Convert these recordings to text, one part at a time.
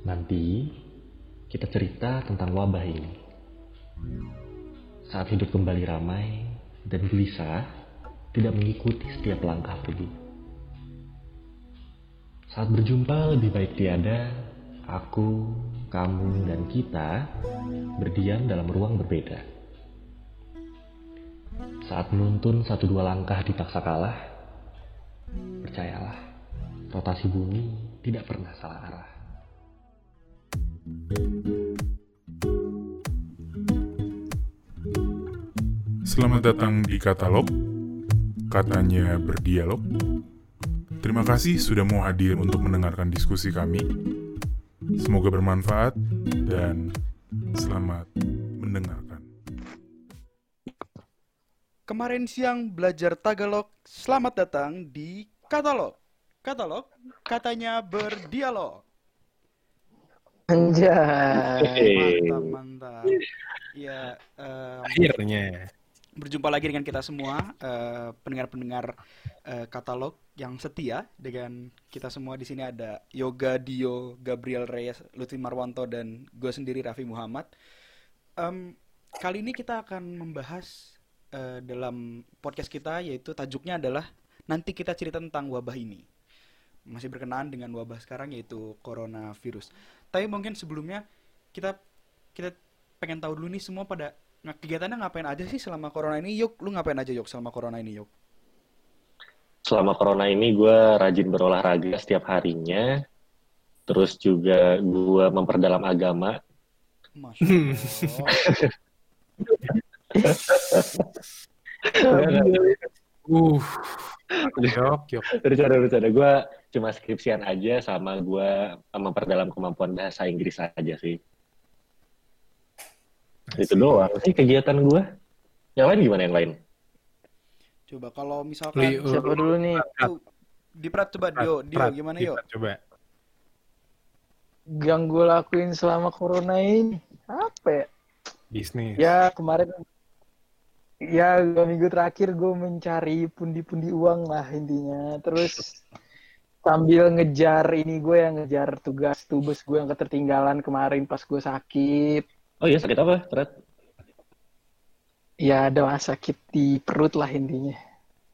Nanti kita cerita tentang wabah ini. Saat hidup kembali ramai dan gelisah, tidak mengikuti setiap langkah pergi. Saat berjumpa lebih baik tiada, aku, kamu, dan kita berdiam dalam ruang berbeda. Saat menuntun satu dua langkah dipaksa kalah, percayalah, rotasi bumi tidak pernah salah arah. Selamat datang di Katalog, katanya berdialog. Terima kasih sudah mau hadir untuk mendengarkan diskusi kami. Semoga bermanfaat dan selamat mendengarkan. Kemarin siang belajar Tagalog, selamat datang di Katalog. Katalog, katanya berdialog. Anjay. Mantap, mantap. Ya, em, Akhirnya. berjumpa lagi dengan kita semua, eh, pendengar-pendengar eh, katalog yang setia dengan kita semua di sini ada Yoga Dio, Gabriel Reyes, Lutfi Marwanto dan gue sendiri Raffi Muhammad. Em, kali ini kita akan membahas eh, dalam podcast kita yaitu tajuknya adalah nanti kita cerita tentang wabah ini. Masih berkenaan dengan wabah sekarang yaitu coronavirus. Tapi mungkin sebelumnya kita kita pengen tahu dulu nih semua pada Nah, kegiatannya ngapain aja sih selama corona ini? Yuk, lu ngapain aja Yuk selama corona ini Yuk? Selama corona ini gue rajin berolahraga setiap harinya. Terus juga gue memperdalam agama. Masya Allah. Uh. Yok, yok. Bercanda, bercanda. Gue cuma skripsian aja sama gue memperdalam kemampuan bahasa Inggris aja sih. Itu doang sih kegiatan gue. Yang lain gimana yang lain? Coba kalau misalkan uh, Siapa dulu nih? Tuh, Diprat coba Dio, Dio gimana Prat, yuk? Coba. Yang gue lakuin selama corona ini apa ya? Bisnis. Ya kemarin ya dua minggu terakhir gue mencari pundi-pundi uang lah intinya. Terus sambil ngejar ini gue yang ngejar tugas tugas gue yang ketertinggalan kemarin pas gue sakit. Oh iya, sakit apa, Red? Ya ada sakit di perut lah intinya.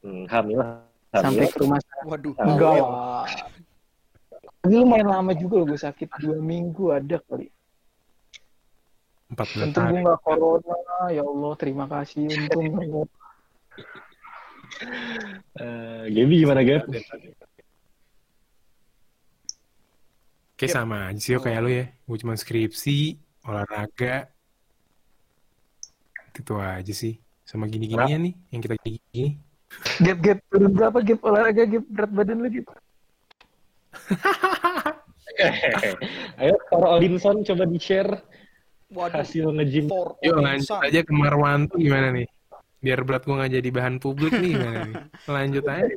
Hmm, hamil lah. Sampai ke rumah sakit. Waduh. Enggak. Ini lumayan lama juga loh gue sakit dua minggu ada kali. Empat bulan Untung gue hari. nggak corona, ya Allah terima kasih untung banget. Eh, Gaby gimana, Gab? Kayak sama aja sih yo, kayak lu ya. Gue cuma skripsi, olahraga. Gitu aja sih. Sama gini-ginian nih, yang kita gini. Gap gap turun berapa gap olahraga gap berat badan lu gitu. Ayo, para Odinson coba di-share Waduh. hasil nge-gym. For Yuk lanjut aja ke Marwanto gimana nih? Biar berat gue gak jadi bahan publik nih gimana nih? Lanjut aja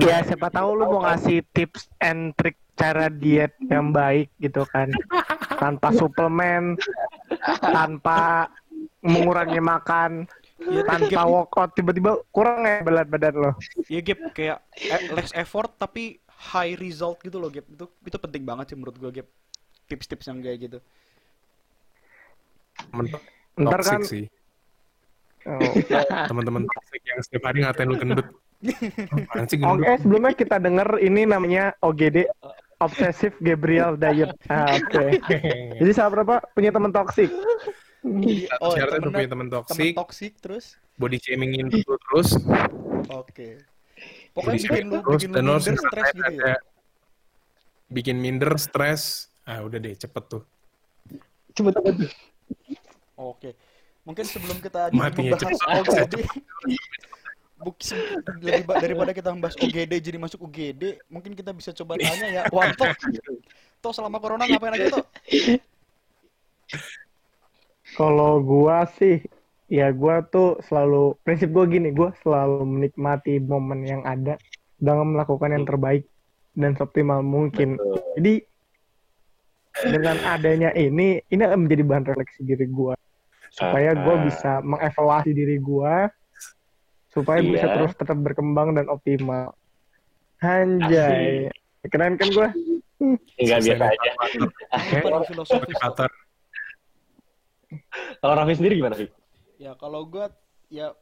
Ya siapa tahu lu mau ngasih tips and trick cara diet yang baik gitu kan. Tanpa suplemen, tanpa mengurangi makan, Ya, tanpa workout tiba-tiba kurang ya berat badan lo. ya Gap kayak eh, less effort tapi high result gitu loh Gap. Itu itu penting banget sih menurut gua Gap. Tips-tips yang kayak gitu. Ntar kan sih. oh, Teman-teman toxic yang setiap hari ngatain lu gendut. Apaan sih gendut? Oke, sebelumnya kita denger ini namanya OGD Obsessive Gabriel Diet. Ah, Oke. Jadi sahabat apa punya teman toksik? Oh, Syaratnya temennya- punya temen temen toxic, toxic terus. body shamingin dulu terus, Oke. body Pokoknya bikin lu terus, bikin lu dan lu harus minder stres gitu ya. bikin minder, stres, ah udah deh cepet tuh. Coba tuh. Oke. Mungkin sebelum kita Matinya membahas cepat. OGD, lebih daripada kita membahas OGD jadi masuk UGD, mungkin kita bisa coba tanya ya, Wanto, Toh selama corona ngapain aja toh? Kalau gua sih, ya gua tuh selalu prinsip gua gini, gua selalu menikmati momen yang ada dengan melakukan yang terbaik dan seoptimal mungkin. Jadi dengan adanya ini, ini akan menjadi bahan refleksi diri gua supaya gua bisa mengevaluasi diri gua supaya bisa Iya. terus tetap berkembang dan optimal. Anjay, keren kan gua? Enggak biasa aja. Filosofis. motivator. Kalau Raffi sendiri gimana sih? Ya kalau gue ya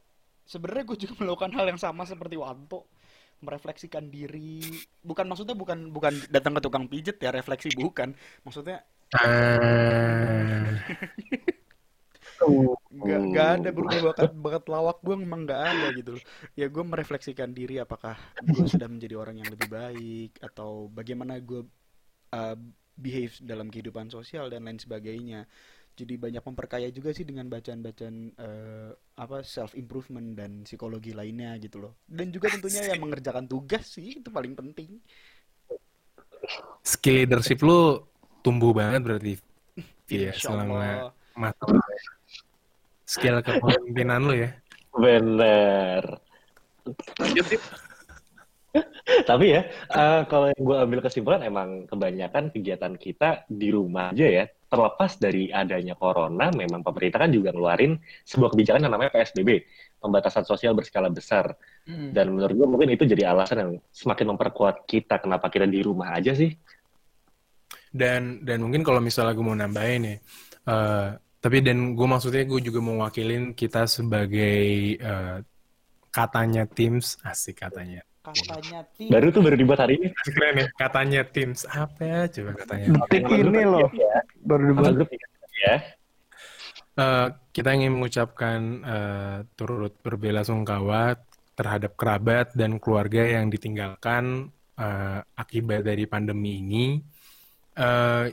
sebenarnya gue juga melakukan hal yang sama seperti Wanto merefleksikan diri bukan maksudnya bukan bukan datang ke tukang pijet ya refleksi bukan maksudnya Ah, nggak nggak ada berubah bakat bakat lawak gue memang nggak ada gitu loh. Ya gue merefleksikan diri apakah gue sudah menjadi orang yang lebih baik atau bagaimana gue uh, behave dalam kehidupan sosial dan lain sebagainya. Jadi banyak memperkaya juga sih dengan bacaan-bacaan uh, apa self improvement dan psikologi lainnya gitu loh. Dan juga tentunya yang mengerjakan tugas sih itu paling penting. Skill leadership lu tumbuh banget berarti. Iya, selama masa skill kepemimpinan lu ya. Bener. Tapi ya, eh, kalau yang gue ambil kesimpulan emang kebanyakan kegiatan kita di rumah aja ya. Terlepas dari adanya corona, memang pemerintah kan juga ngeluarin sebuah kebijakan yang namanya PSBB, pembatasan sosial berskala besar. Mm. Dan menurut gue mungkin itu jadi alasan yang semakin memperkuat kita kenapa kita di rumah aja sih. Dan dan mungkin kalau misalnya gue mau nambahin ya, eh, tapi dan gue maksudnya gue juga mau wakilin kita sebagai eh, katanya Teams, asik katanya. katanya ti Baru tuh baru dibuat hari ini. Keren ya, katanya Teams. Apa ya coba katanya? Detik ini loh baru Sama dibuat. grup ya. Eh, kita ingin mengucapkan eh, turut berbela-sungkawa terhadap kerabat dan keluarga yang ditinggalkan eh, akibat dari pandemi ini. Eh,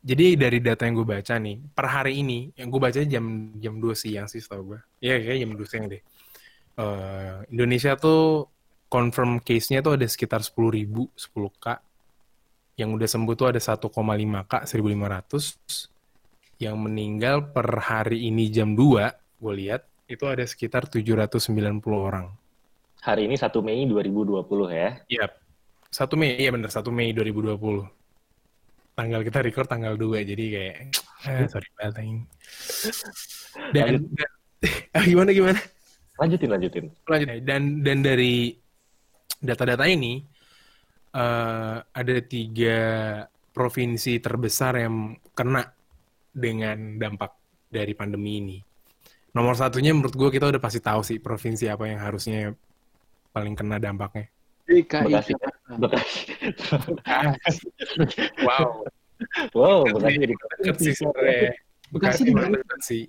jadi dari data yang gue baca nih, per hari ini, yang gue baca jam jam 2 siang sih setahu gue. Iya, kayak jam 2 siang deh. Eh, Indonesia tuh confirm case-nya tuh ada sekitar 10.000, 10K. Yang udah sembuh tuh ada 1,5K, 1.500 yang meninggal per hari ini jam 2, gue lihat itu ada sekitar 790 orang. Hari ini 1 Mei 2020 ya. Iya. 1 Mei, iya bener 1 Mei 2020. Tanggal kita record tanggal 2, jadi kayak eh, sorry banget anjing. Dan, dan ah, gimana gimana? Lanjutin, lanjutin. Lanjut. Dan dan dari data-data ini eh, ada tiga provinsi terbesar yang kena dengan dampak dari pandemi ini. Nomor satunya menurut gue kita udah pasti tahu sih provinsi apa yang harusnya paling kena dampaknya. DKI Bekasi. Jakarta. Bekasi. Wow, Wow, Bekasi jadi deket sih sebenarnya. Bekasi Bekasi di mana sih?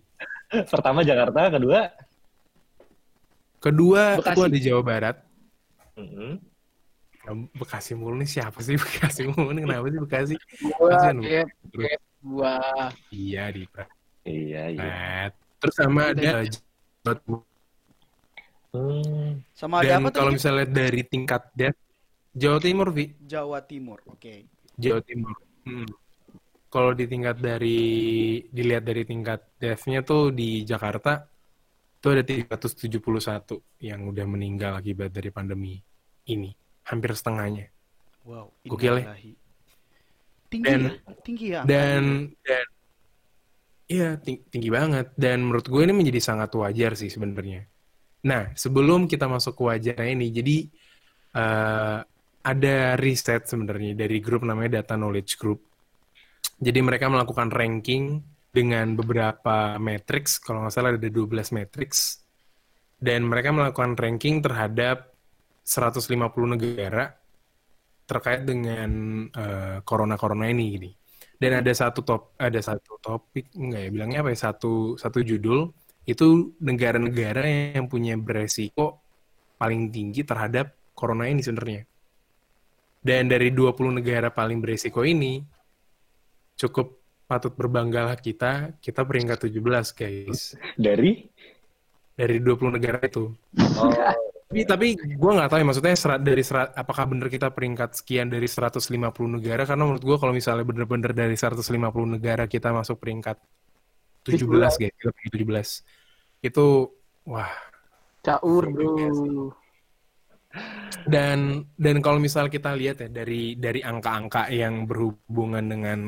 pertama Jakarta, kedua Kedua Bekasi. itu ada Jawa Barat. mm-mm. Nah, Bekasi mulu nih siapa sih Bekasi mulu nih kenapa sih Bekasi? Gua, Kasian, gua. Iya di Iya, iya. Nah, Terus sama ada Jawa Timur. Hmm, sama ada Dan apa kalau misalnya dari tingkat death, Jawa Timur, Vi. Jawa Timur oke Jawa Timur. Hmm. Kalau di tingkat dari, dilihat dari tingkat death-nya tuh di Jakarta, itu ada 371 yang udah meninggal akibat dari pandemi ini. Hampir setengahnya. wow Gokil ya. tinggi Dan- ya tinggi ya Dan, dan iya ting- tinggi banget. Dan menurut gue ini menjadi sangat wajar sih sebenarnya. Nah, sebelum kita masuk ke wajarnya ini, jadi eh, ada riset sebenarnya dari grup namanya Data Knowledge Group. Jadi mereka melakukan ranking dengan beberapa matrix, kalau nggak salah ada 12 matrix. Dan mereka melakukan ranking terhadap 150 negara terkait dengan eh, corona-corona ini gini. Dan ada satu top ada satu topik enggak ya bilangnya apa ya satu satu judul itu negara-negara yang punya beresiko paling tinggi terhadap corona ini sebenarnya. Dan dari 20 negara paling beresiko ini cukup patut berbanggalah kita, kita peringkat 17 guys. dari Dari 20 negara itu. oh, Tapi, tapi gue nggak tahu ya maksudnya serat, dari serat, apakah benar kita peringkat sekian dari 150 negara karena menurut gue kalau misalnya bener-bener dari 150 negara kita masuk peringkat 17 guys, kita peringkat 17. Itu wah. Caur, bro. Dan dan kalau misal kita lihat ya dari dari angka-angka yang berhubungan dengan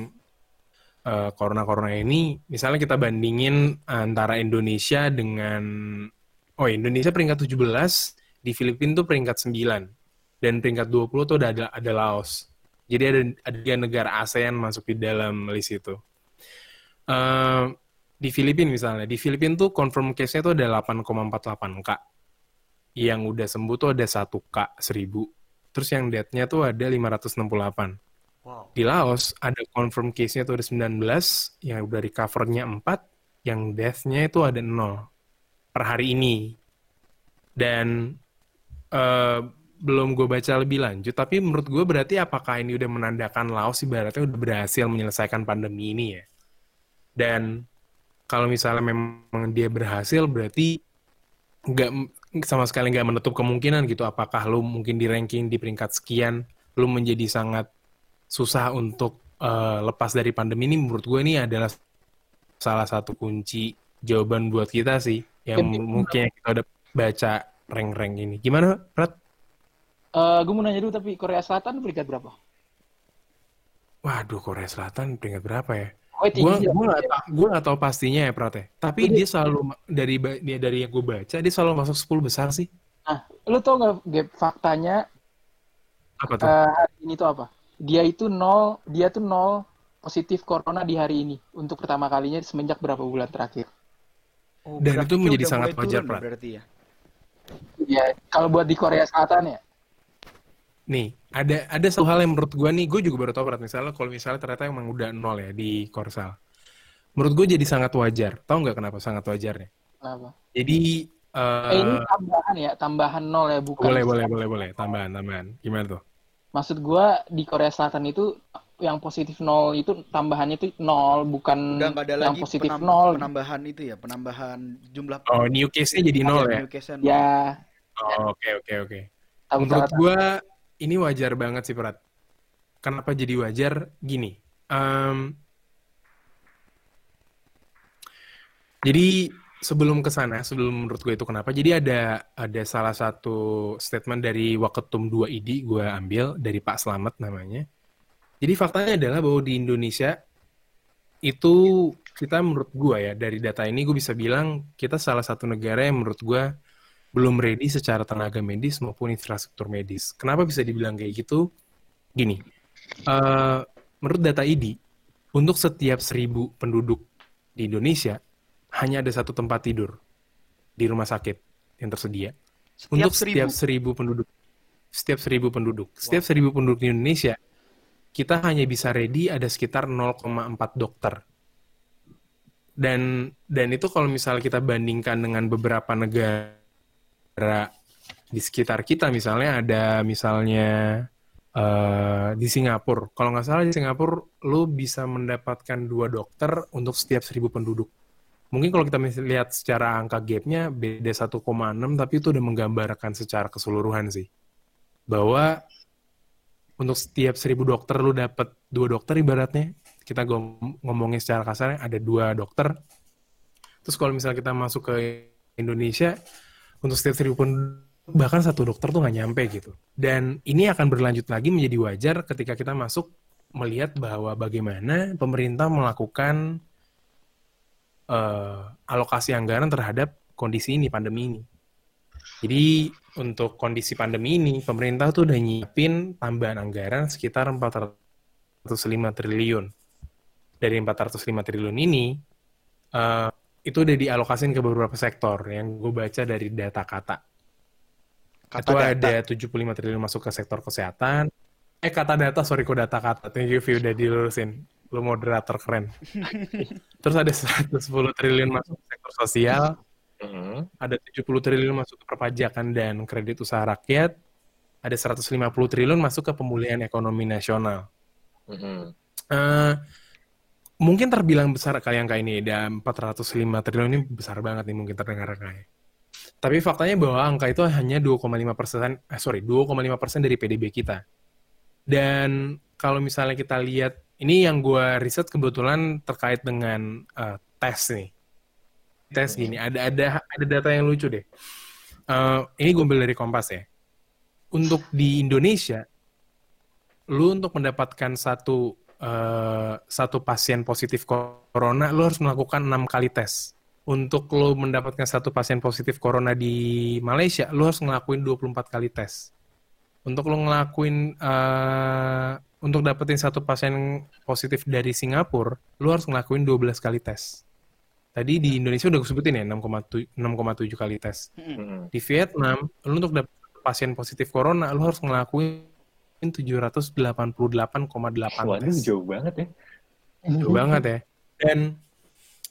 eh, corona-corona ini, misalnya kita bandingin antara Indonesia dengan oh Indonesia peringkat 17, di Filipina tuh peringkat 9 dan peringkat 20 tuh ada ada Laos. Jadi ada ada negara ASEAN masuk di dalam list itu. Eh, di Filipina misalnya, di Filipina tuh confirm case-nya tuh ada 8,48 K. Yang udah sembuh tuh ada 1 K 1000. Terus yang death-nya tuh ada 568. Wow. Di Laos ada confirm case-nya tuh ada 19, yang udah recover-nya 4, yang death-nya itu ada 0 per hari ini. Dan eh, belum gue baca lebih lanjut, tapi menurut gue berarti apakah ini udah menandakan Laos ibaratnya udah berhasil menyelesaikan pandemi ini ya? Dan kalau misalnya memang dia berhasil, berarti nggak sama sekali nggak menutup kemungkinan gitu. Apakah lu mungkin di ranking di peringkat sekian, lu menjadi sangat susah untuk eh, lepas dari pandemi ini? Menurut gue ini adalah salah satu kunci jawaban buat kita sih, yang Mungkin- mungkin kita udah baca rank-rank ini. Gimana, Prat? Eh gue mau nanya dulu tapi Korea Selatan peringkat berapa? Waduh, Korea Selatan peringkat berapa ya? Oh, Gue gue nggak tau, gue nggak tahu pastinya ya Prat ya. Tapi Udah. dia selalu dari dia dari yang gue baca dia selalu masuk 10 besar sih. Nah, lu tau nggak Gap, faktanya Apa tuh? eh, hari ini tuh apa? Dia itu nol, dia tuh nol positif corona di hari ini untuk pertama kalinya semenjak berapa bulan terakhir. Oh, Dan itu menjadi sangat wajar, turun Prat. Berarti ya. Ya, kalau buat di Korea Selatan ya. Nih, ada ada satu hal yang menurut gue nih, gue juga baru tahu Prat misalnya kalau misalnya ternyata emang udah nol ya di Korsal. Menurut gue jadi sangat wajar. Tahu nggak kenapa sangat wajarnya? Kenapa? Jadi Eh, eh ini tambahan ya, tambahan nol ya, bukan. boleh boleh boleh boleh tambahan tambahan. Gimana tuh? Maksud gua di Korea Selatan itu yang positif nol itu tambahannya itu nol, bukan Udah ada yang lagi positif penam- nol. penambahan itu ya, penambahan jumlah Oh, new case-nya jadi nol ya? new case-nya nol. Ya, Oh, Oke oke oke. Menurut gue ini wajar banget sih Prat. Kenapa jadi wajar? Gini. em, jadi sebelum ke sana, sebelum menurut gue itu kenapa? Jadi ada ada salah satu statement dari Waketum 2 ID gue ambil dari Pak Slamet namanya. Jadi faktanya adalah bahwa di Indonesia itu kita menurut gue ya dari data ini gue bisa bilang kita salah satu negara yang menurut gue belum ready secara tenaga medis maupun infrastruktur medis. Kenapa bisa dibilang kayak gitu? Gini, eh, menurut data ID, untuk setiap seribu penduduk di Indonesia, hanya ada satu tempat tidur di rumah sakit yang tersedia. Setiap untuk seribu. setiap seribu penduduk, setiap seribu penduduk, setiap seribu penduduk di Indonesia, kita hanya bisa ready ada sekitar 0,4 dokter. Dan dan itu kalau misalnya kita bandingkan dengan beberapa negara di sekitar kita, misalnya ada misalnya eh, di Singapura. Kalau nggak salah di Singapura, lu bisa mendapatkan dua dokter untuk setiap seribu penduduk. Mungkin kalau kita lihat secara angka gap-nya beda 1,6, tapi itu udah menggambarkan secara keseluruhan sih. Bahwa untuk setiap seribu dokter lu dapat dua dokter ibaratnya, kita gom- ngomongin secara kasarnya ada dua dokter. Terus kalau misalnya kita masuk ke Indonesia, untuk setiap seribu penduduk, bahkan satu dokter tuh nggak nyampe gitu. Dan ini akan berlanjut lagi menjadi wajar ketika kita masuk melihat bahwa bagaimana pemerintah melakukan eh, alokasi anggaran terhadap kondisi ini, pandemi ini. Jadi untuk kondisi pandemi ini, pemerintah tuh udah nyiapin tambahan anggaran sekitar 405 triliun. Dari 405 triliun ini, eh, itu udah dialokasin ke beberapa sektor yang gue baca dari data kata. Kata itu data. ada 75 triliun masuk ke sektor kesehatan. Eh kata data, sorry kok data kata. Thank you, Vi, udah dilurusin. Lu moderator keren. Terus ada 110 triliun masuk ke sektor sosial, Mhm. ada 70 triliun masuk ke perpajakan dan kredit usaha rakyat, ada 150 triliun masuk ke pemulihan ekonomi nasional. Eh, mungkin terbilang besar kali angka ini, ada 405 triliun ini besar banget nih mungkin terdengar angkanya. Tapi faktanya bahwa angka itu hanya 2,5 persen, eh sorry, 2,5 persen dari PDB kita. Dan kalau misalnya kita lihat, ini yang gue riset kebetulan terkait dengan eh, tes nih. Tes gini, ada ada ada data yang lucu deh. Eh, ini gue ambil dari Kompas ya. Untuk di Indonesia, lu untuk mendapatkan satu eh, satu pasien positif corona, lu harus melakukan enam kali tes. Untuk lu mendapatkan satu pasien positif corona di Malaysia, lu harus ngelakuin 24 kali tes. untuk lo ngelakuin uh, untuk dapetin satu pasien positif dari Singapura, lo harus ngelakuin 12 kali tes. Tadi di Indonesia udah gue sebutin ya 6,7 kali tes. Di Vietnam, lo untuk dapet pasien positif corona, lo harus ngelakuin 788,8 Waduh, jauh banget ya. Jauh banget ya. Dan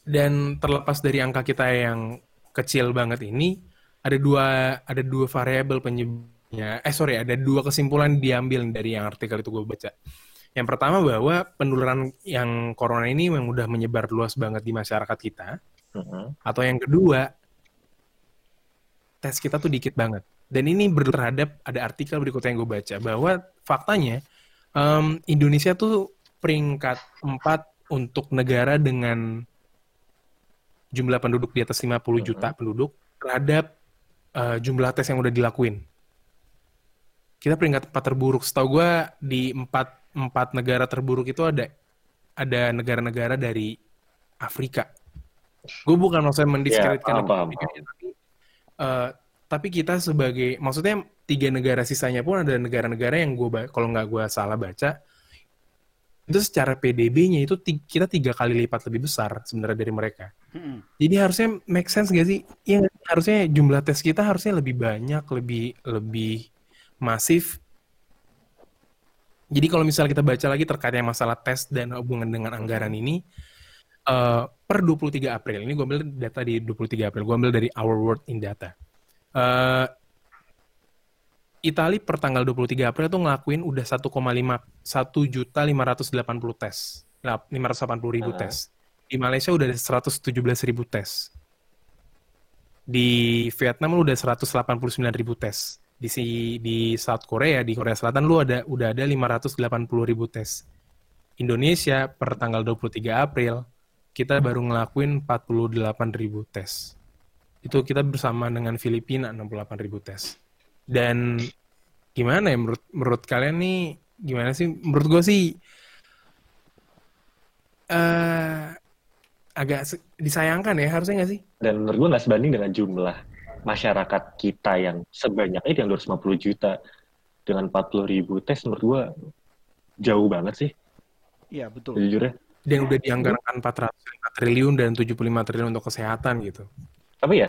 dan terlepas dari angka kita yang kecil banget ini, ada dua ada dua variabel penyebabnya. Eh sorry, ada dua kesimpulan diambil dari yang artikel itu gue baca. Yang pertama bahwa penularan yang corona ini memang udah menyebar luas banget di masyarakat kita. Mm-mm. Atau yang kedua, tes kita tuh dikit banget. Dan ini berterhadap ada artikel berikutnya yang gue baca bahwa faktanya em, Indonesia tuh peringkat 4 untuk negara dengan jumlah penduduk di atas 50 juta penduduk terhadap eh, jumlah tes yang udah dilakuin. Kita peringkat 4 terburuk. Setahu gue di empat empat negara terburuk itu ada ada negara-negara dari Afrika. Gue bukan maksudnya mendiskreditkan Ya, paham, Afrika, paham. tapi eh, tapi kita sebagai maksudnya tiga negara sisanya pun ada negara-negara yang gue kalau nggak gue salah baca itu secara PDB-nya itu kita tiga kali lipat lebih besar sebenarnya dari mereka. Mm-mm. Jadi harusnya make sense gak sih? Iya, sih? harusnya jumlah tes kita harusnya lebih banyak, lebih lebih masif. Jadi kalau misalnya kita baca lagi terkait yang masalah tes dan hubungan dengan anggaran ini, eh, per 23 April, ini gue ambil data di 23 April, gue ambil dari Our World in Data. Eh, Itali per tanggal 23 April itu ngelakuin udah 1,5 1 juta 580 tes. Nah, 580 ribu Ah. tes. Di Malaysia udah ada 117 ribu tes. Di Vietnam lu udah 189 ribu tes. Di si di South Korea, di Korea Selatan lu ada udah ada 580 ribu tes. Indonesia per tanggal 23 April kita baru ngelakuin 48 ribu tes. Itu kita bersama dengan Filipina 68 ribu tes. Dan gimana ya menurut menurut kalian nih gimana sih? Menurut gue sih eh agak disayangkan ya harusnya nggak sih? Dan menurut gue nggak sebanding dengan jumlah masyarakat kita yang sebanyak itu yang 250 juta dengan 40 ribu tes menurut gue jauh banget sih Iya betul. sejujurnya. Dan udah dianggarkan 405 triliun dan 75 triliun untuk kesehatan gitu. Tapi ya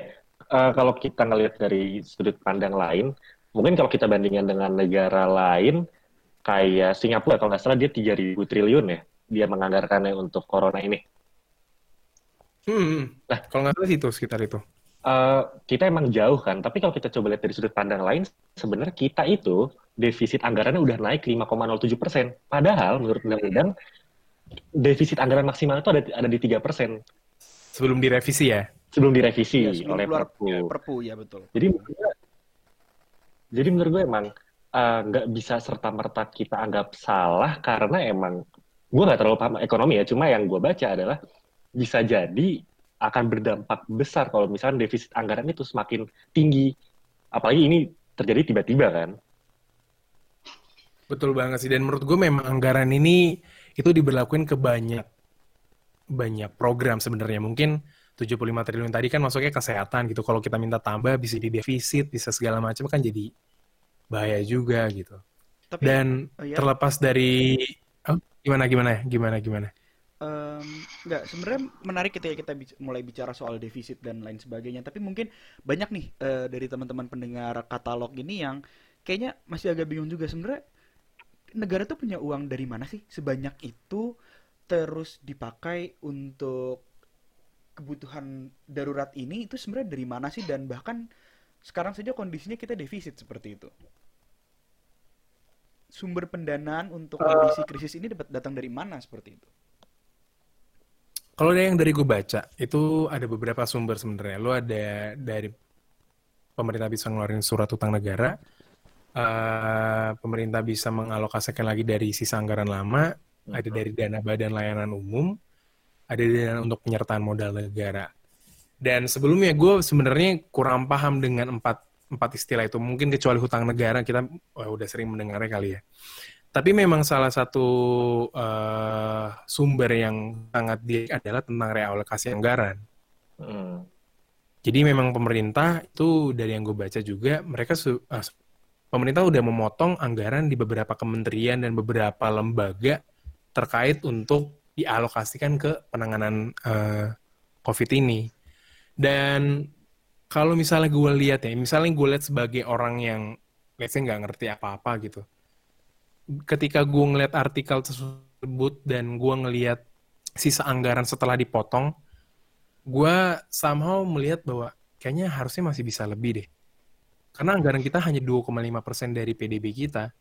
eh, kalau kita ngelihat dari sudut pandang lain, mungkin kalau kita bandingkan dengan negara lain kayak Singapura kalau nggak salah dia 3.000 triliun ya dia menganggarkannya untuk corona ini. Hmm, nah kalau nggak salah itu sekitar itu. Eh, kita emang jauh kan, tapi kalau kita coba lihat dari sudut pandang lain, sebenarnya kita itu defisit anggarannya udah naik 5,07 persen. Padahal menurut undang-undang defisit anggaran maksimal itu ada ada di 3 persen Sebelum direvisi ya. Sebelum direvisi Iya, sebelum oleh keluar Perpu. ya, perpu ya betul. Jadi menurut gue, jadi menurut gue emang eh, nggak bisa serta merta kita anggap salah karena emang gue nggak terlalu paham ekonomi ya. Cuma yang gue baca adalah bisa jadi akan berdampak besar kalau misalnya defisit anggaran itu semakin tinggi. Apalagi ini terjadi tiba-tiba kan. Betul banget sih. Dan menurut gue memang anggaran ini itu diberlakuin ke banyak banyak program sebenarnya. Mungkin 75 triliun tadi kan masuknya kesehatan gitu. Kalau kita minta tambah bisa di defisit, bisa segala macam kan jadi bahaya juga gitu. Tapi Dan oh ya, terlepas dari oh, gimana gimana gimana gimana. em, nggak sebenarnya menarik ketika kita bic- mulai bicara soal defisit dan lain sebagainya. Tapi mungkin banyak nih eh, dari teman-teman pendengar katalog ini yang kayaknya masih agak bingung juga sebenarnya negara tuh punya uang dari mana sih sebanyak itu terus dipakai untuk kebutuhan darurat ini itu sebenarnya dari mana sih dan bahkan sekarang saja kondisinya kita defisit seperti itu. Sumber pendanaan untuk kondisi krisis ini dapat datang dari mana seperti itu? Kalau yang dari gue baca, itu ada beberapa sumber sebenarnya. Lo ada dari pemerintah bisa ngeluarin surat utang negara, eh, pemerintah bisa mengalokasikan lagi dari sisa anggaran lama, ada dari dana badan layanan umum, ada dana untuk penyertaan modal negara. Dan sebelumnya gue sebenarnya kurang paham dengan empat empat istilah itu. Mungkin kecuali hutang negara kita wah, udah sering mendengarnya kali ya. Tapi memang salah satu eh, sumber yang sangat dia adalah tentang realokasi anggaran. Hmm. Jadi memang pemerintah itu dari yang gue baca juga mereka su- eh, pemerintah udah memotong anggaran di beberapa kementerian dan beberapa lembaga terkait untuk dialokasikan ke penanganan eh, COVID ini. Dan kalau misalnya gue lihat ya, misalnya gue lihat sebagai orang yang say nggak ngerti apa-apa gitu. Ketika gue ngeliat artikel tersebut dan gue ngeliat sisa anggaran setelah dipotong, gue somehow melihat bahwa kayaknya harusnya masih bisa lebih deh. Karena anggaran kita hanya 2,5% dari PDB kita.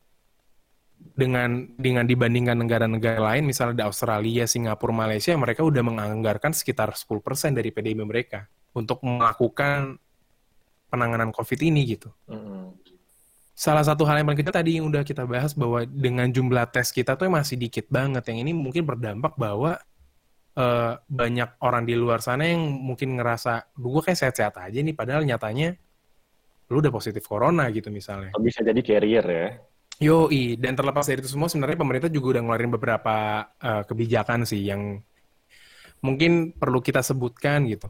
Dengan dengan dibandingkan negara-negara lain, misalnya di Australia, Singapura, Malaysia, mereka udah menganggarkan sekitar 10% dari PDB mereka untuk melakukan penanganan COVID ini gitu. Mm-mm. Salah satu hal yang paling kita tadi yang udah kita bahas bahwa dengan jumlah tes kita tuh masih dikit banget. Yang ini mungkin berdampak bahwa eh, banyak orang di luar sana yang mungkin ngerasa, "Duh, gue kayak sehat-sehat aja nih, padahal nyatanya lu udah positif corona gitu misalnya. Bisa jadi carrier ya. Yoi, dan terlepas dari itu semua sebenarnya pemerintah juga udah ngeluarin beberapa eh, kebijakan sih yang mungkin perlu kita sebutkan gitu.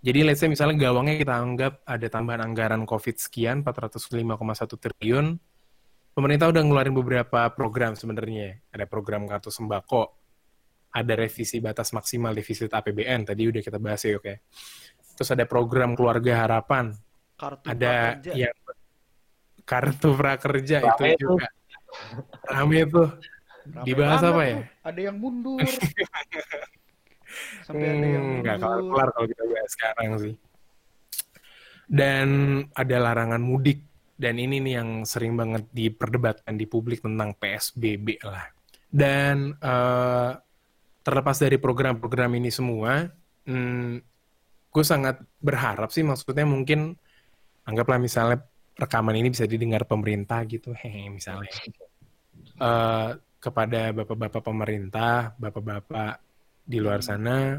Jadi let's say misalnya gawangnya kita anggap ada tambahan anggaran COVID sekian, 405,1 triliun. Pemerintah udah ngeluarin beberapa program sebenarnya. Ada program kartu sembako, ada revisi batas maksimal defisit APBN, tadi udah kita bahas ya oke. Terus ada program keluarga harapan, Kartu ada yang kartu prakerja Rame itu tuh. juga rame tuh Rame dibahas apa tuh. ya? Ada yang mundur. Sampai ada yang Hmm, nggak kelar mundur. kelar kalau kita bahas sekarang sih dan ada larangan mudik dan ini nih yang sering banget diperdebatkan di publik tentang PSBB lah dan eh, terlepas dari program-program ini semua hmm, gue sangat berharap sih maksudnya mungkin anggaplah misalnya rekaman ini bisa didengar pemerintah gitu hehe misalnya. Eh, kepada bapak-bapak pemerintah bapak-bapak di luar sana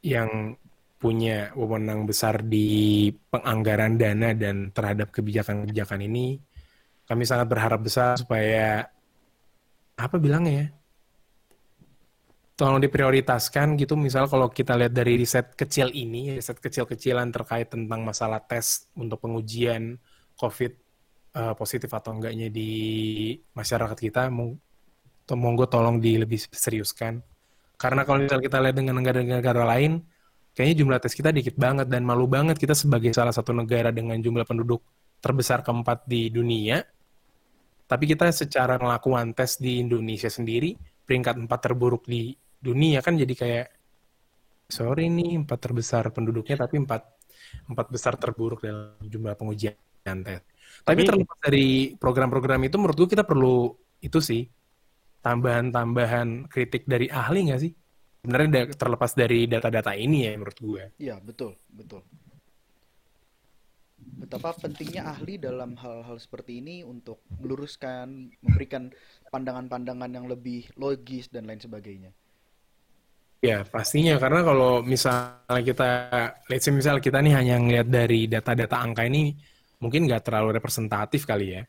yang punya wewenang besar di penganggaran dana dan terhadap kebijakan-kebijakan ini kami sangat berharap besar supaya apa bilangnya ya tolong diprioritaskan gitu. Misal kalau kita lihat dari riset kecil ini riset kecil-kecilan terkait tentang masalah tes untuk pengujian COVID eh, positif atau enggaknya di masyarakat kita to- monggo tolong di lebih seriuskan. Karena kalau misal kita lihat dengan negara-negara lain kayaknya jumlah tes kita dikit banget dan malu banget kita sebagai salah satu negara dengan jumlah penduduk terbesar keempat di dunia. Tapi kita secara melakukan tes di Indonesia sendiri peringkat empat terburuk di dunia kan jadi kayak sorry nih empat terbesar penduduknya tapi empat empat besar terburuk dalam jumlah pengujian tes. Tapi, terlepas dari program-program itu menurut gue kita perlu itu sih tambahan-tambahan kritik dari ahli nggak sih? Sebenarnya terlepas dari data-data ini ya menurut gue. Iya, betul, betul. Betapa pentingnya ahli dalam hal-hal seperti ini untuk meluruskan, memberikan pandangan-pandangan yang lebih logis dan lain sebagainya. Ya, pastinya karena kalau misalnya kita, let's say misal kita nih hanya ngelihat dari data-data angka ini, mungkin nggak terlalu representatif kali ya.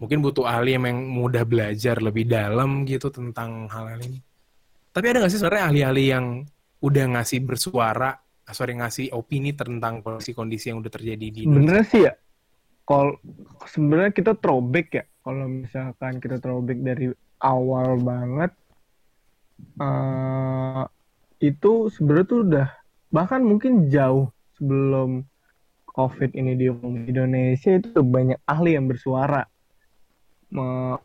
Mungkin butuh ahli yang mudah belajar lebih dalam gitu tentang hal-hal ini. Tapi ada nggak sih sebenarnya ahli-ahli yang udah ngasih bersuara, ah, sorry ngasih opini tentang kondisi-kondisi yang udah terjadi di Indonesia? Sih ya, kalau sebenarnya kita throwback ya, kalau misalkan kita throwback dari awal banget, eh itu sebenarnya tuh udah bahkan mungkin jauh sebelum COVID ini di Indonesia itu banyak ahli yang bersuara. Me-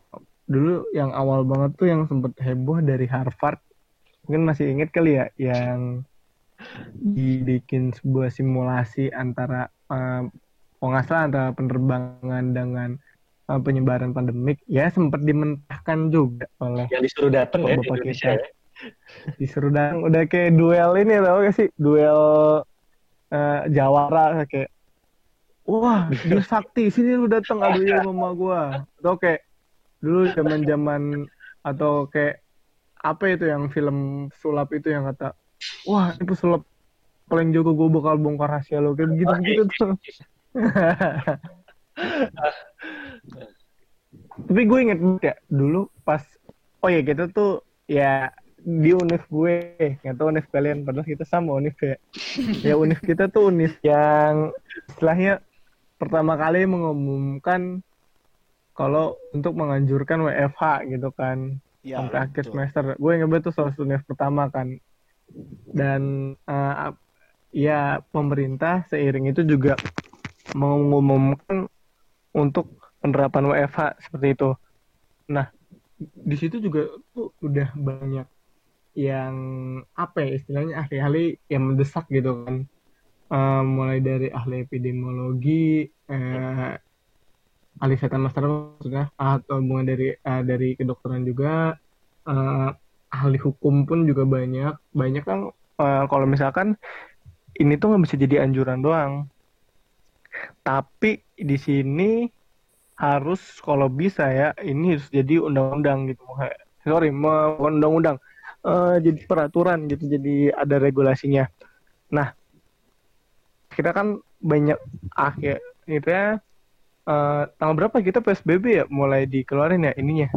dulu yang awal banget tuh yang sempet heboh dari Harvard, mungkin masih inget kali ya, yang dibikin sebuah simulasi antara nggak salah antara penerbangan dengan eh, penyebaran pandemik ya sempat dimentahkan juga oleh Yang disuruh datang ya Bapak Indonesia kita. ya. Disuruh datang udah kayak duel ini tau gak sih? Duel eh, jawara kayak wah dia sakti sini lu datang adu ilmu sama gua. Atau kayak dulu zaman zaman atau kayak apa itu yang film sulap itu yang kata wah ini pesulap paling jago gue bakal bongkar rahasia lo kayak begitu begitu tuh. tapi gue inget banget ya dulu pas oh ya kita tuh ya di univ gue nggak tahu univ kalian padahal kita sama univ ya ya univ kita tuh univ yang istilahnya pertama kali mengumumkan kalau untuk menganjurkan WFH gitu kan Ya, sampai akhir betul. semester. Gue ingat itu salah satu univ pertama kan. Dan ap- ya pemerintah seiring itu juga mengumumkan untuk penerapan WFH seperti itu. Nah, di situ juga tuh udah banyak yang apa ya istilahnya ahli-ahli yang mendesak gitu kan. Eh, mulai dari ahli epidemiologi, eh, ahli kesehatan masyarakat maksudnya atau hubungan dari eh, dari kedokteran juga. Eh, ahli hukum pun juga banyak. Banyak kan eh, kalau misalkan ini tuh nggak bisa jadi anjuran doang. Tapi di sini harus kalau bisa ya ini harus jadi undang-undang gitu. Sorry undang-undang eh, jadi peraturan gitu jadi ada regulasinya nah kita kan banyak akhirnya eh, tanggal berapa kita PSBB ya mulai dikeluarin ya ininya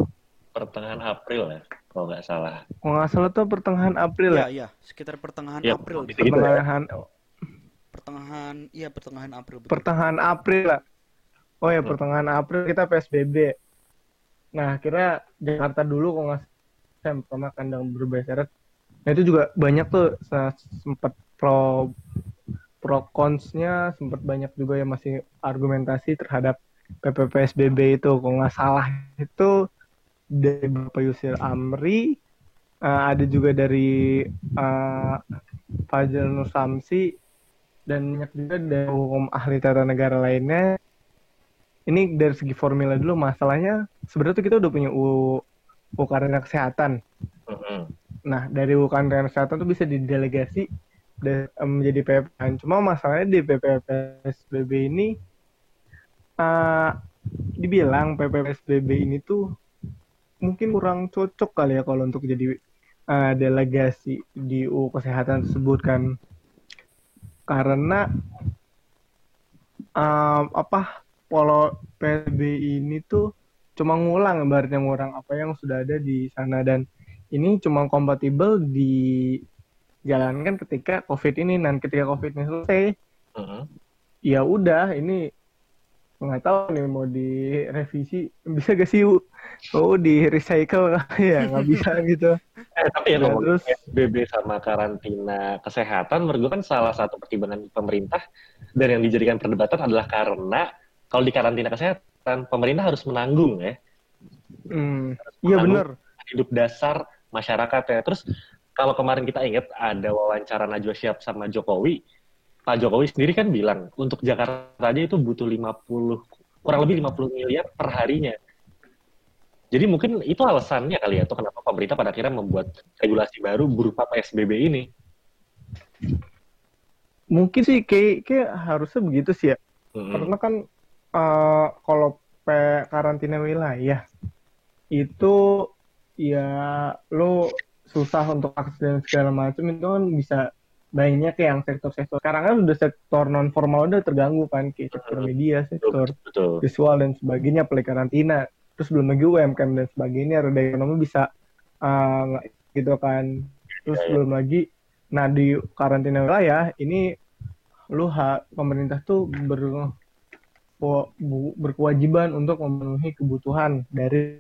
Pertengahan April ya, kalau nggak salah. kalau nggak salah tuh pertengahan April Iya, ya iya, sekitar pertengahan Ya, April gitu ya. pertengahan Pertengahan, iya pertengahan April betul. pertengahan April lah oh ya Hmm. pertengahan April kita PSBB nah kira Jakarta dulu kalau nggak yang pertama kandang berbayar nah itu juga banyak tuh. Se- sempat pro pro consnya sempat banyak juga yang masih argumentasi terhadap PPPSBB itu. Kalau nggak salah itu dari Bapak Yusir Amri eh, ada juga dari eh, Fajar Nur Samsi dan banyak juga dari hukum ahli tata negara lainnya. Ini dari segi formula dulu. Masalahnya sebenarnya tuh kita udah punya U, Karantina kesehatan. Nah, dari karantina kesehatan tuh bisa didelegasi menjadi PPN. Cuma masalahnya di PPPSBB ini eh dibilang PPPSBB ini tuh mungkin kurang cocok kali ya kalau untuk jadi eh, delegasi di U kesehatan tersebut kan. Karena eh, apa kalau PSBB ini tuh cuma ngulang ibaratnya ngulang apa yang sudah ada di sana. Dan ini cuma kompatibel dijalankan ketika COVID ini. Dan ketika COVID ini selesai Mm-mm. ya udah ini nggak tahu nih mau direvisi. Bisa gak sih oh di recycle. Ya nggak bisa gitu. Eh, tapi ya Ya, terus- PSBB sama karantina kesehatan, menurut gue kan salah satu pertimbangan pemerintah dan yang dijadikan perdebatan adalah karena kalau di karantina kesehatan, pemerintah harus menanggung ya hmm, iya bener hidup dasar masyarakat ya. Terus kalau kemarin kita ingat ada wawancara Najwa Shihab sama Jokowi, Pak Jokowi sendiri kan bilang untuk Jakarta aja itu butuh 50 kurang lebih 50 miliar per harinya. Jadi mungkin itu alasannya kali ya tuh kenapa pemerintah pada akhirnya membuat regulasi baru berupa PSBB ini. mungkin sih kayak, kayak harusnya begitu sih ya Mm-mm. karena kan eh, kalau P- karantina wilayah itu ya lo susah untuk akses dan segala macam itu kan bisa banyak yang sektor-sektor sekarang kan udah sektor non formal udah terganggu kan kayak sektor media sektor Betul. visual dan sebagainya apalagi karantina terus belum lagi UMKM dan sebagainya roda ekonomi bisa nggak gitu kan terus Iya, iya. belum lagi nah di karantina wilayah ini lu ha, pemerintah tuh ber, berkewajiban untuk memenuhi kebutuhan dari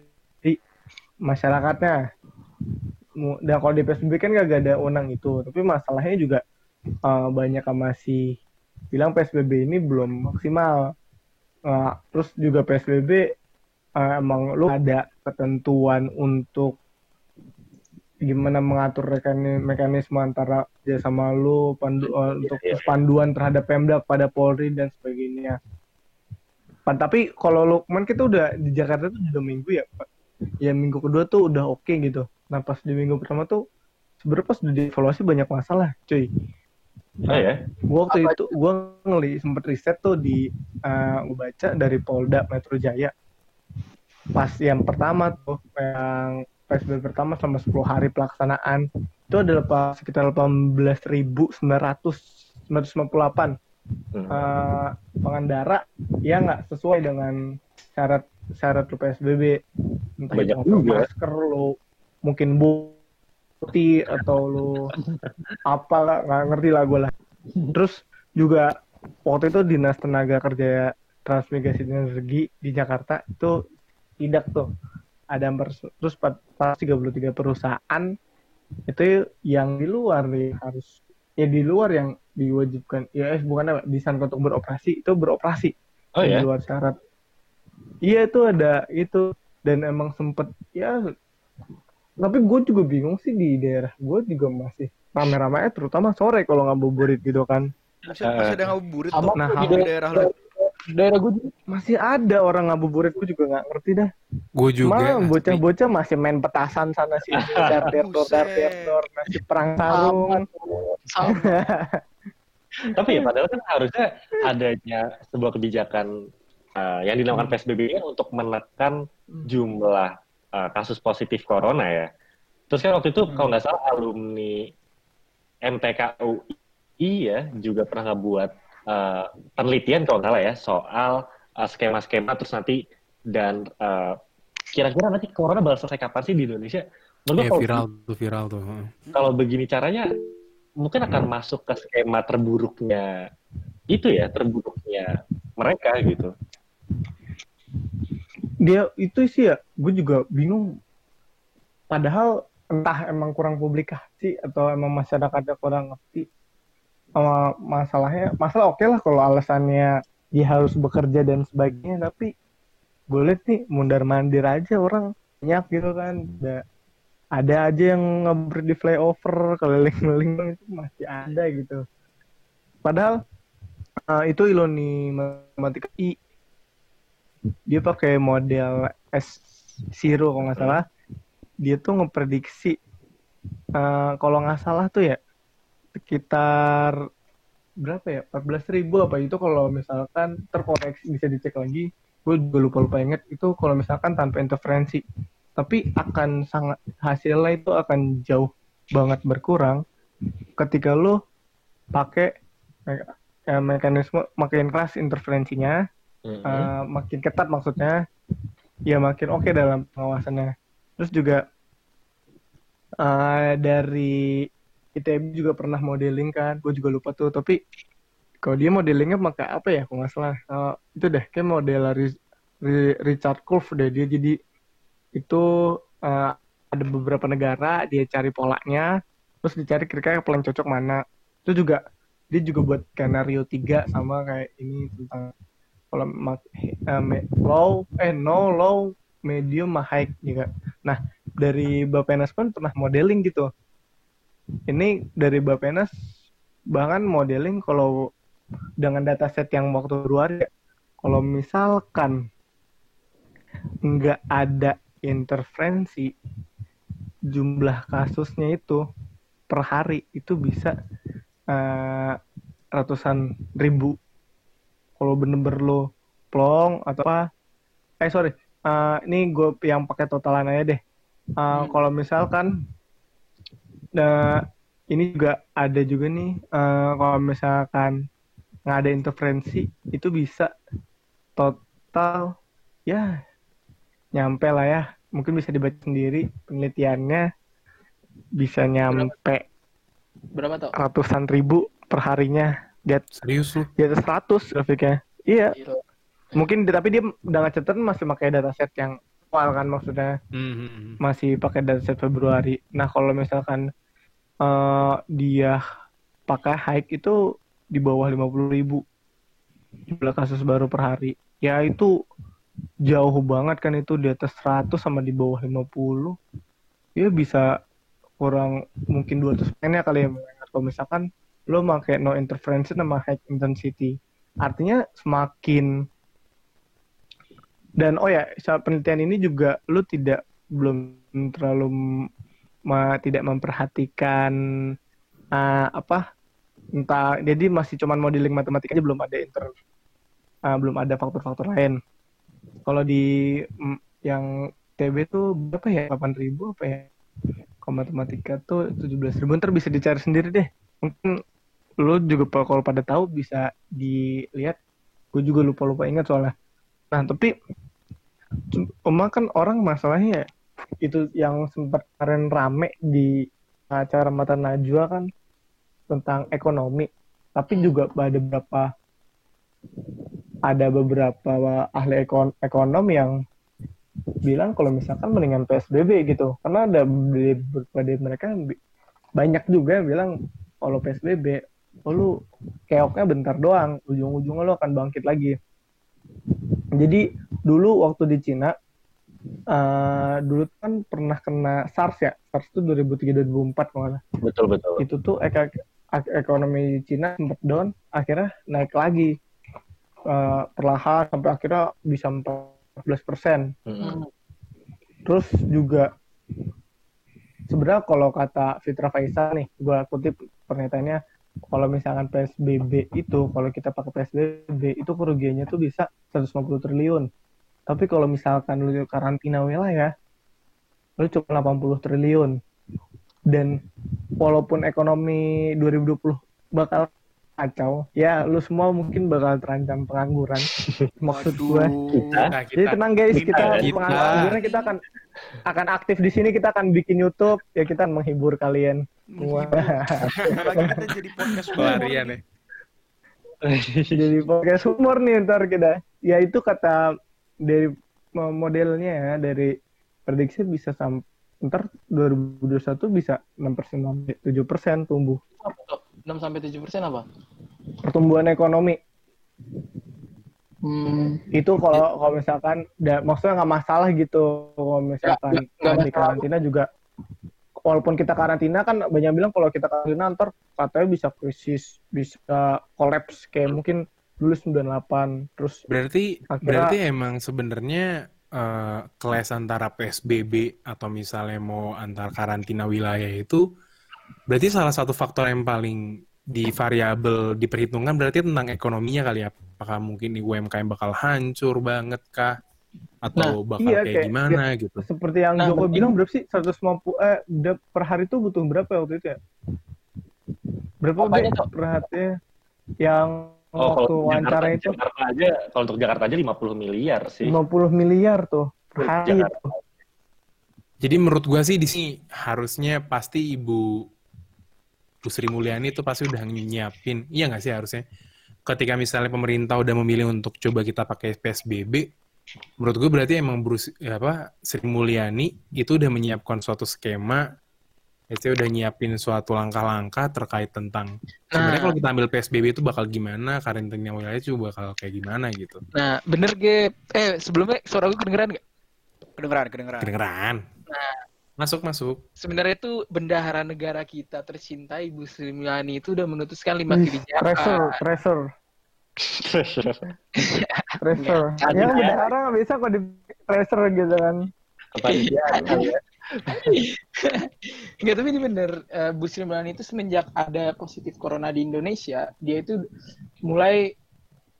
masyarakatnya dan kalau di PSBB kan gak ada unang itu tapi masalahnya juga eh, banyak yang masih bilang PSBB ini belum maksimal Eh, terus juga PSBB eh, emang lu ada ketentuan untuk gimana mengatur mekanisme antara dia sama lu pandu, eh, untuk iya, iya. panduan terhadap Pemda pada Polri dan sebagainya. Pan, tapi kalau lu Lukman kita udah di Jakarta tuh udah minggu ya, Pak. Ya minggu kedua tuh udah oke okay gitu. Nah pas di minggu pertama tuh sebenarnya pas udah dievaluasi banyak masalah, cuy. Nah, oh, ya? Gue waktu Apa? itu gua ngeli sempet riset tuh di uh, baca dari Polda Metro Jaya. Pas yang pertama tuh yang PSBB pertama sama 10 hari pelaksanaan itu adalah sekitar 18.900 958 uh, pengendara yang nggak sesuai dengan syarat syarat PSBB entah Banyak itu juga. masker lo mungkin bukti atau lo apa nggak ngerti lah gue lah. Terus juga waktu itu dinas tenaga kerja transmigrasi dan energi di Jakarta itu tidak tuh. Ada terus pas 33 perusahaan itu yang di luar nih harus ya di luar yang diwajibkan. Ya eh, bukan apa disangka untuk beroperasi itu beroperasi Oh di ya? luar syarat. Iya itu ada itu dan emang sempet ya tapi gue juga bingung sih di daerah gue juga masih rame-rame terutama sore kalau ngabuburit gitu kan. Masih, masih ada ngabuburit tuh Nah, di daerah lu. daerah gue juga. Masih ada orang ngabuburit gue juga nggak ngerti dah. Gue juga. Malah tapi- bocah-bocah masih main petasan sana sini dar dar der dor masih perang sarung Tapi ya padahal kan harusnya adanya sebuah kebijakan uh, yang dinamakan PSBB ini untuk menekan jumlah uh, kasus positif corona ya. Terus kan waktu itu kalau nggak salah alumni MTKUI ya juga pernah ngebuat uh, penelitian kalau nggak salah ya soal uh, skema-skema terus nanti dan uh, kira-kira nanti corona bakal selesai kapan sih di Indonesia? Menurut Iya viral tuh viral tuh. kalau begini caranya mungkin akan masuk ke skema terburuknya itu ya terburuknya mereka gitu. Dia itu sih ya gue juga bingung. Padahal entah emang kurang publikasi atau emang masyarakatnya kurang ngerti sama masalahnya. Masalah oke lah kalau alasannya dia harus bekerja dan sebagainya tapi gue liat nih mundar mandir aja orang banyak gitu kan ada aja yang ngeber di flyover keliling-keliling itu masih ada gitu. Padahal eh, itu Iloni matematika I. Dia pakai model S0 kalau nggak salah. Dia tuh ngeprediksi eh, kalau nggak salah tuh ya sekitar berapa ya? 14.000 ribu apa itu kalau misalkan terkoreksi bisa dicek lagi. Gue juga lupa lupa inget. Itu kalau misalkan tanpa interferensi tapi akan sangat hasilnya itu akan jauh banget berkurang ketika lo pakai eh, mekanisme makin keras interferensinya Mm-mm. eh, makin ketat maksudnya ya makin oke dalam pengawasannya terus juga eh, dari ITB juga pernah modeling kan gue juga lupa tuh tapi kalau dia modelingnya pakai apa ya kalau nggak salah Eh, itu deh kayak model Ri- Ri- Richard Curve deh dia jadi itu eh, ada beberapa negara dia cari polanya terus dicari kira-kira paling cocok mana. Itu juga dia juga buat skenario 3 sama kayak ini tentang kalau me- low eh no low medium high juga nah dari Bapenas pun pernah modeling gitu. Ini dari Bapenas bahkan modeling kalau dengan dataset yang waktu luar ya kalau misalkan nggak ada interferensi jumlah kasusnya itu per hari itu bisa eh, ratusan ribu. Kalau bener-bener lo plong atau apa eh sorry eh, ini gue yang pakai totalan aja deh. Eh, kalau misalkan nah ini juga ada juga nih eh, kalau misalkan nggak ada interferensi itu bisa total ya nyampe lah ya. Mungkin bisa dibaca sendiri penelitiannya. Bisa nyampe berapa tuh ratusan ribu per harinya di, at- Serius lu? di atas 100 grafiknya. Iya. Gila. mungkin tapi dia udah ngecatat masih pakai dataset yang awal kan maksudnya. Hmm. masih pakai dataset Februari. Nah kalau misalkan eh, dia pakai hike itu di bawah 50.000 ribu. Jumlah kasus baru per hari. Ya itu jauh banget kan itu di atas 100 sama di bawah 50 ya bisa kurang mungkin 200 ya kali ya kalau misalkan lo pakai no interference sama high intensity artinya semakin dan oh ya saat penelitian ini juga lo tidak belum terlalu ma- tidak memperhatikan ah, apa entah jadi masih cuman modeling matematika aja belum ada inter ah, belum ada faktor-faktor lain kalau di mm, yang TB tuh berapa ya? 8.000 apa ya? Kalau matematika tuh 17.000 ntar bisa dicari sendiri deh. Mungkin lo juga kalau pada tahu bisa dilihat. Gue juga lupa-lupa ingat soalnya. Nah tapi cuma kan orang masalahnya ya, itu yang sempat kemarin rame di acara mata najwa kan tentang ekonomi. Tapi juga ada beberapa ada beberapa ahli ekon ekonom yang bilang kalau misalkan mendingan PSBB gitu. Karena ada beberapa dari mereka banyak juga yang bilang kalau PSBB oh lu keoknya bentar doang ujung-ujungnya lo akan bangkit lagi. Jadi dulu waktu di Cina uh, dulu kan pernah kena SARS ya. SARS itu 2003 2004 kalau nggak betul betul itu tuh ek ekonomi Cina sempat down akhirnya naik lagi uh, perlahan sampai akhirnya bisa 14 persen. Hmm. terus juga sebenarnya kalau kata Fitra Faisal nih gue kutip pernyataannya kalau misalkan PSBB itu kalau kita pakai PSBB itu kerugiannya tuh bisa 150 triliun. Tapi kalau misalkan lu karantina wilayah lu cuma 80 triliun. Dan walaupun ekonomi 2020 bakal kacau. Ya lu semua mungkin bakal terancam pengangguran. Maksud gue kita, Nah, jadi tenang guys kita, kita. pengangguran kita akan akan aktif di sini kita akan bikin YouTube. Ya kita akan menghibur kalian semua. Lagi kita jadi podcast pelarian ya jadi podcast humor nih ntar kita. Ya itu kata dari modelnya ya dari prediksi bisa sampai ntar 2021 bisa 6 persen sampai 7 persen tumbuh? 6 sampai 7 persen apa? pertumbuhan ekonomi Hmm, itu kalau kalau misalkan da, maksudnya nggak masalah gitu kalau misalkan nggak di masalah. karantina juga walaupun kita karantina kan banyak bilang kalau kita karantina ntar katanya bisa krisis bisa kolaps kayak mungkin dulu 98 terus Berarti Akhirnya- berarti emang sebenarnya eh, kelas antara PSBB atau misalnya mau antar karantina wilayah itu berarti salah satu faktor yang paling di variabel diperhitungkan berarti tentang ekonominya kali ya. Apakah mungkin di UMKM bakal hancur banget kah? Atau bakal iya, kayak, kayak- gimana gitu. seperti yang Nah, Joko mungkin- bilang berapa sih 150 eh per hari itu butuh berapa ya waktu itu ya berapa Apanya, per hari yang Oh, waktu wawancara itu Jakarta aja, kalau untuk Jakarta aja 50 miliar sih. 50 miliar tuh per hari. Jadi menurut gua sih di sini harusnya pasti Ibu Bu Sri Mulyani itu pasti udah nyiapin, iya nggak sih harusnya? Ketika misalnya pemerintah udah memilih untuk coba kita pakai PSBB, menurut gue berarti emang Bruce, ya apa Sri Mulyani itu udah menyiapkan suatu skema, itu udah nyiapin suatu langkah-langkah terkait tentang sebenarnya Nah. kalau kita ambil PSBB itu bakal gimana, karantina wilayah itu bakal kayak gimana gitu. Nah, bener Gep. Eh, sebelumnya suara gue kedengeran gak? Kedengeran, kedengeran. Kedengeran? Masuk masuk. Sebenarnya itu bendahara negara kita tercinta Ibu Sri Mulyani itu udah memutuskan lima kebijakan. Pressure, pressure, pressure. Iya. Ya bendahara nggak bisa kok di pressure gitu kan. Kepanitiaan ya. Enggak, tapi ini bener. Eh, Bu Sri Mulyani itu semenjak ada positif corona di Indonesia, dia itu mulai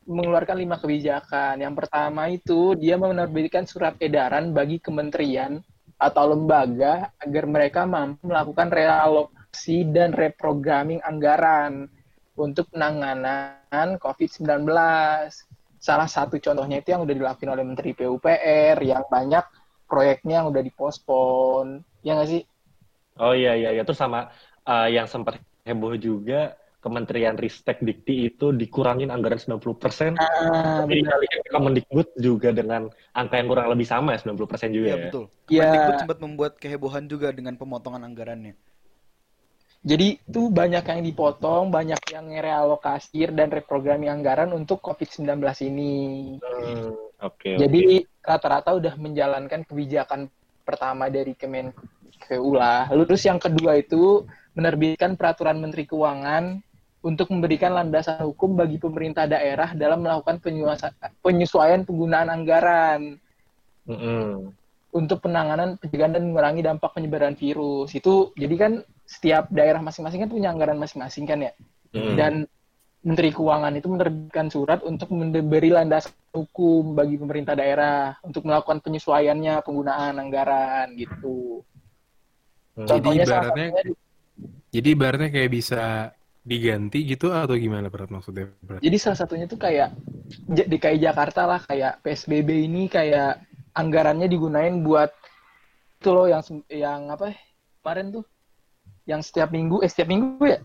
mengeluarkan lima kebijakan. Yang pertama itu dia menerbitkan surat edaran bagi kementerian atau lembaga agar mereka mampu melakukan realokasi dan reprogramming anggaran untuk penanganan COVID-19. Salah satu contohnya itu yang udah dilakukan oleh Menteri PUPR, yang banyak proyeknya yang udah dipospon. Ya nggak sih? Oh iya iya iya terus sama uh, yang sempat heboh juga Kementerian Ristek Dikti itu dikurangin anggaran 90%. Ah, Tapi. Kemendikbud juga dengan angka yang kurang lebih sama ya 90% juga Iya, ya. betul. Ya. Kemendikbud sempat membuat kehebohan juga dengan pemotongan anggarannya. Jadi itu banyak yang dipotong, banyak yang realokasi dan reprogramming anggaran untuk COVID-19 ini. Hmm, Oke. Jadi rata-rata udah menjalankan kebijakan pertama dari Kemenkeu lah. Lalu terus yang kedua itu menerbitkan peraturan Menteri Keuangan untuk memberikan landasan hukum bagi pemerintah daerah dalam melakukan penyesuaian penggunaan anggaran oke. Mm-mm. untuk penanganan pencegahan dan mengurangi dampak penyebaran virus. Itu jadi kan setiap daerah masing-masing kan punya anggaran masing-masing kan ya. Mm. Dan Menteri Keuangan itu menerbitkan surat untuk memberi landasan hukum bagi pemerintah daerah untuk melakukan penyesuaiannya penggunaan anggaran gitu. Hmm. Jadi salah ibaratnya- satunya Jadi ibaratnya kayak bisa diganti gitu atau gimana berat maksudnya? Berat? jadi salah satunya tuh kayak DKI Jakarta lah kayak PSBB ini kayak anggarannya digunain buat itu loh yang yang apa ya, kemarin tuh yang setiap minggu eh setiap minggu ya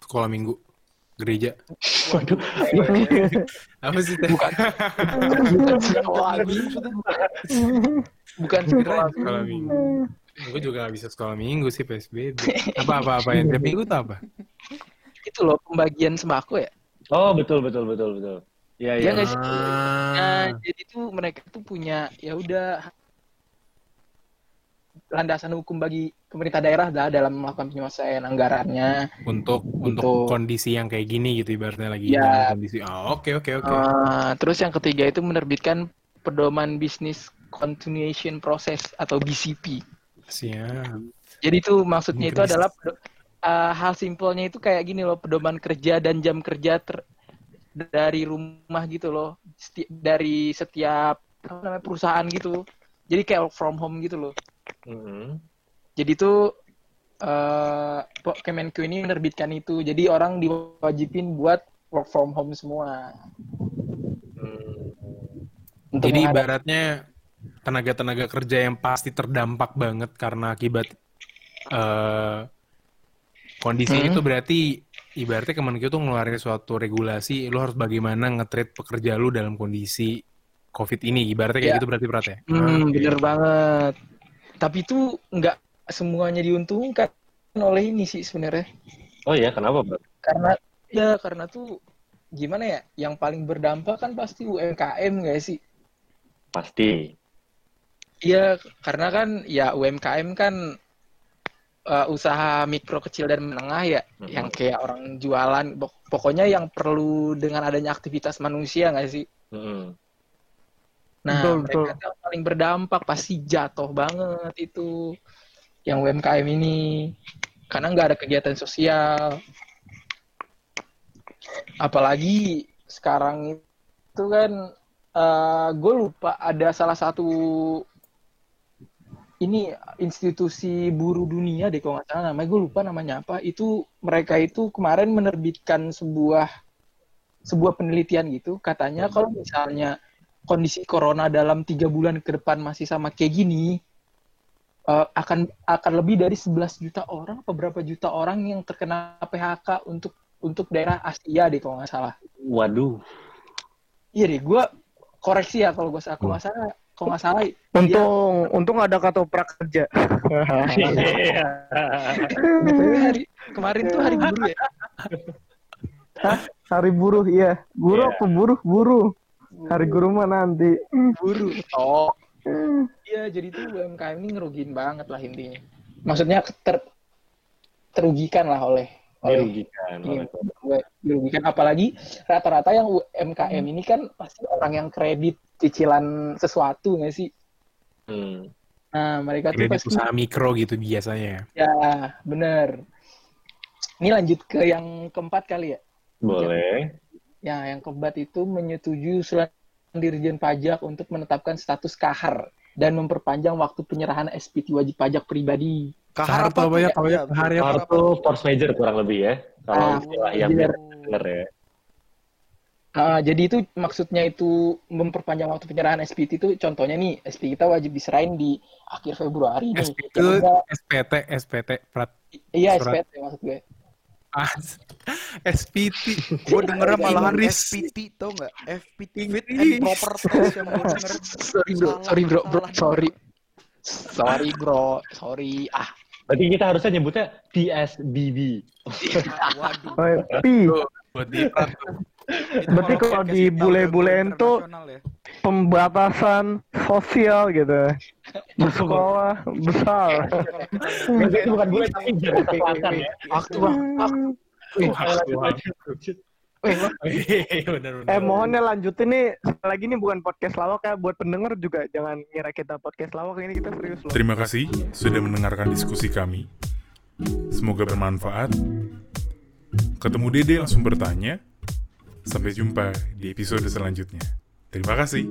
Sekolah minggu. gereja. Waduh, Apa sih bukan bukan sekolah minggu bukan sekolah minggu. Gue juga gak bisa sekolah minggu sih PSBB. Apa-apa apa yang tiap minggu tuh apa? itu loh pembagian sembako ya oh betul betul betul betul. Iya Iya iya. nggak sih? Nah, Ah, jadi tuh mereka tuh punya ya udah landasan hukum bagi pemerintah daerah dah dalam melakukan penyelesaian anggarannya. untuk untuk Untuk- kondisi yang kayak gini gitu ibaratnya lagi Ya. dalam kondisi. Oh, oke oke oke. Eh, terus yang ketiga itu menerbitkan pedoman bisnis continuation process atau BCP. Siap. Jadi itu maksudnya itu Bisnis. adalah eh, hal simpelnya itu kayak gini loh pedoman kerja dan jam kerja ter- dari rumah gitu loh Seti- dari setiap apa namanya perusahaan gitu. Jadi kayak work from home gitu loh. Mm-mm. Jadi itu eh Pok- Kemenku ini menerbitkan itu. Jadi orang diwajibin buat work from home semua. Hmm. Untuk Jadi ibaratnya tenaga-tenaga kerja yang pasti terdampak banget karena akibat eh kondisi Hmm. itu berarti ibaratnya Kemenkeu tuh ngeluarin suatu regulasi lu harus bagaimana nge-treat pekerja lu dalam kondisi COVID ini ibaratnya kayak Ya. gitu berarti Prat ya. Hmm, oke. bener banget. Tapi itu nggak semuanya diuntungkan oleh ini sih sebenarnya. Oh ya, kenapa, Bang? Karena ya karena tuh gimana ya? Yang paling berdampak kan pasti UMKM nggak sih? Pasti. Iya, karena kan ya UMKM kan uh, usaha mikro kecil dan menengah ya, Mhm. yang kayak orang jualan, pok- pokoknya yang perlu dengan adanya aktivitas manusia nggak sih? Mm-mm. Nah, Betul, mereka betul. paling berdampak pasti jatuh banget itu yang UMKM ini karena nggak ada kegiatan sosial. Apalagi sekarang itu kan gue lupa ada salah satu ini institusi buruh dunia deh kalau nggak salah namanya. Gue lupa namanya apa. Itu mereka itu kemarin menerbitkan sebuah sebuah penelitian gitu. Katanya kalau misalnya kondisi corona dalam tiga bulan ke depan masih sama kayak gini eh, akan akan lebih dari 11 juta orang apa berapa juta orang yang terkena PHK untuk untuk daerah Asia deh kalau nggak salah. Waduh. iya deh gue koreksi ya kalau gue aku nggak salah kalau nggak salah iya. Untung, untung ada kata prakerja. BTW hari kemarin tuh hari buruh ya Hari buruh, iya. Guru Iya. apa buruh? Buruh. Hari guru mah nanti. buruh oh iya jadi tuh UMKM ini ngerugiin banget lah intinya maksudnya ter terugikan lah oleh Dirugikan. Iya, oleh- gue dirugikan apalagi rata-rata yang UMKM ini kan pasti orang yang kredit cicilan sesuatu nggak sih? Hmm. Nah mereka tuh pasti usaha mikro gitu biasanya. ya bener. Ini lanjut ke yang keempat kali ya. Boleh. Ya yang keempat itu menyetujui usulan Dirjen Pajak untuk menetapkan status kahar dan memperpanjang waktu penyerahan SPT wajib pajak pribadi. Kahar apa ya? Kahar ya? kahar tuh force major kurang lebih ya. Kalau Ah, istilah yang benar ya. Ah, jadi itu maksudnya itu memperpanjang waktu penyerahan SPT itu contohnya nih SPT kita wajib diserahin di akhir Februari nih. SPT, Ya udah, SPT, SPT, Prat. iya surat. SPT maksud gue. Ah, SPT. Gue dengernya malahan. FPT tau nggak? FPT fit and proper test yang gue denger. sorry bro, sorry bro, bro, sorry. Sorry bro, sorry. Ah, Berarti kita harusnya nyebutnya PSBB. Waduh. Oh, pi. Buat di. Itu Berarti kalau di bule-bulein tuh internasional ya. pembatasan sosial gitu. Bersekolah besar. Berarti itu bukan gue tapi Jakarta Selatan ya. waktu waktu. Eh mohonnya lanjutin nih. Sekali lagi nih bukan podcast lawak ya. Buat pendengar juga jangan ngira kita podcast lawak. Ini kita serius loh. Terima kasih sudah mendengarkan diskusi kami. Semoga bermanfaat. Ketemu Dede langsung bertanya. Sampai jumpa di episode selanjutnya. Terima kasih.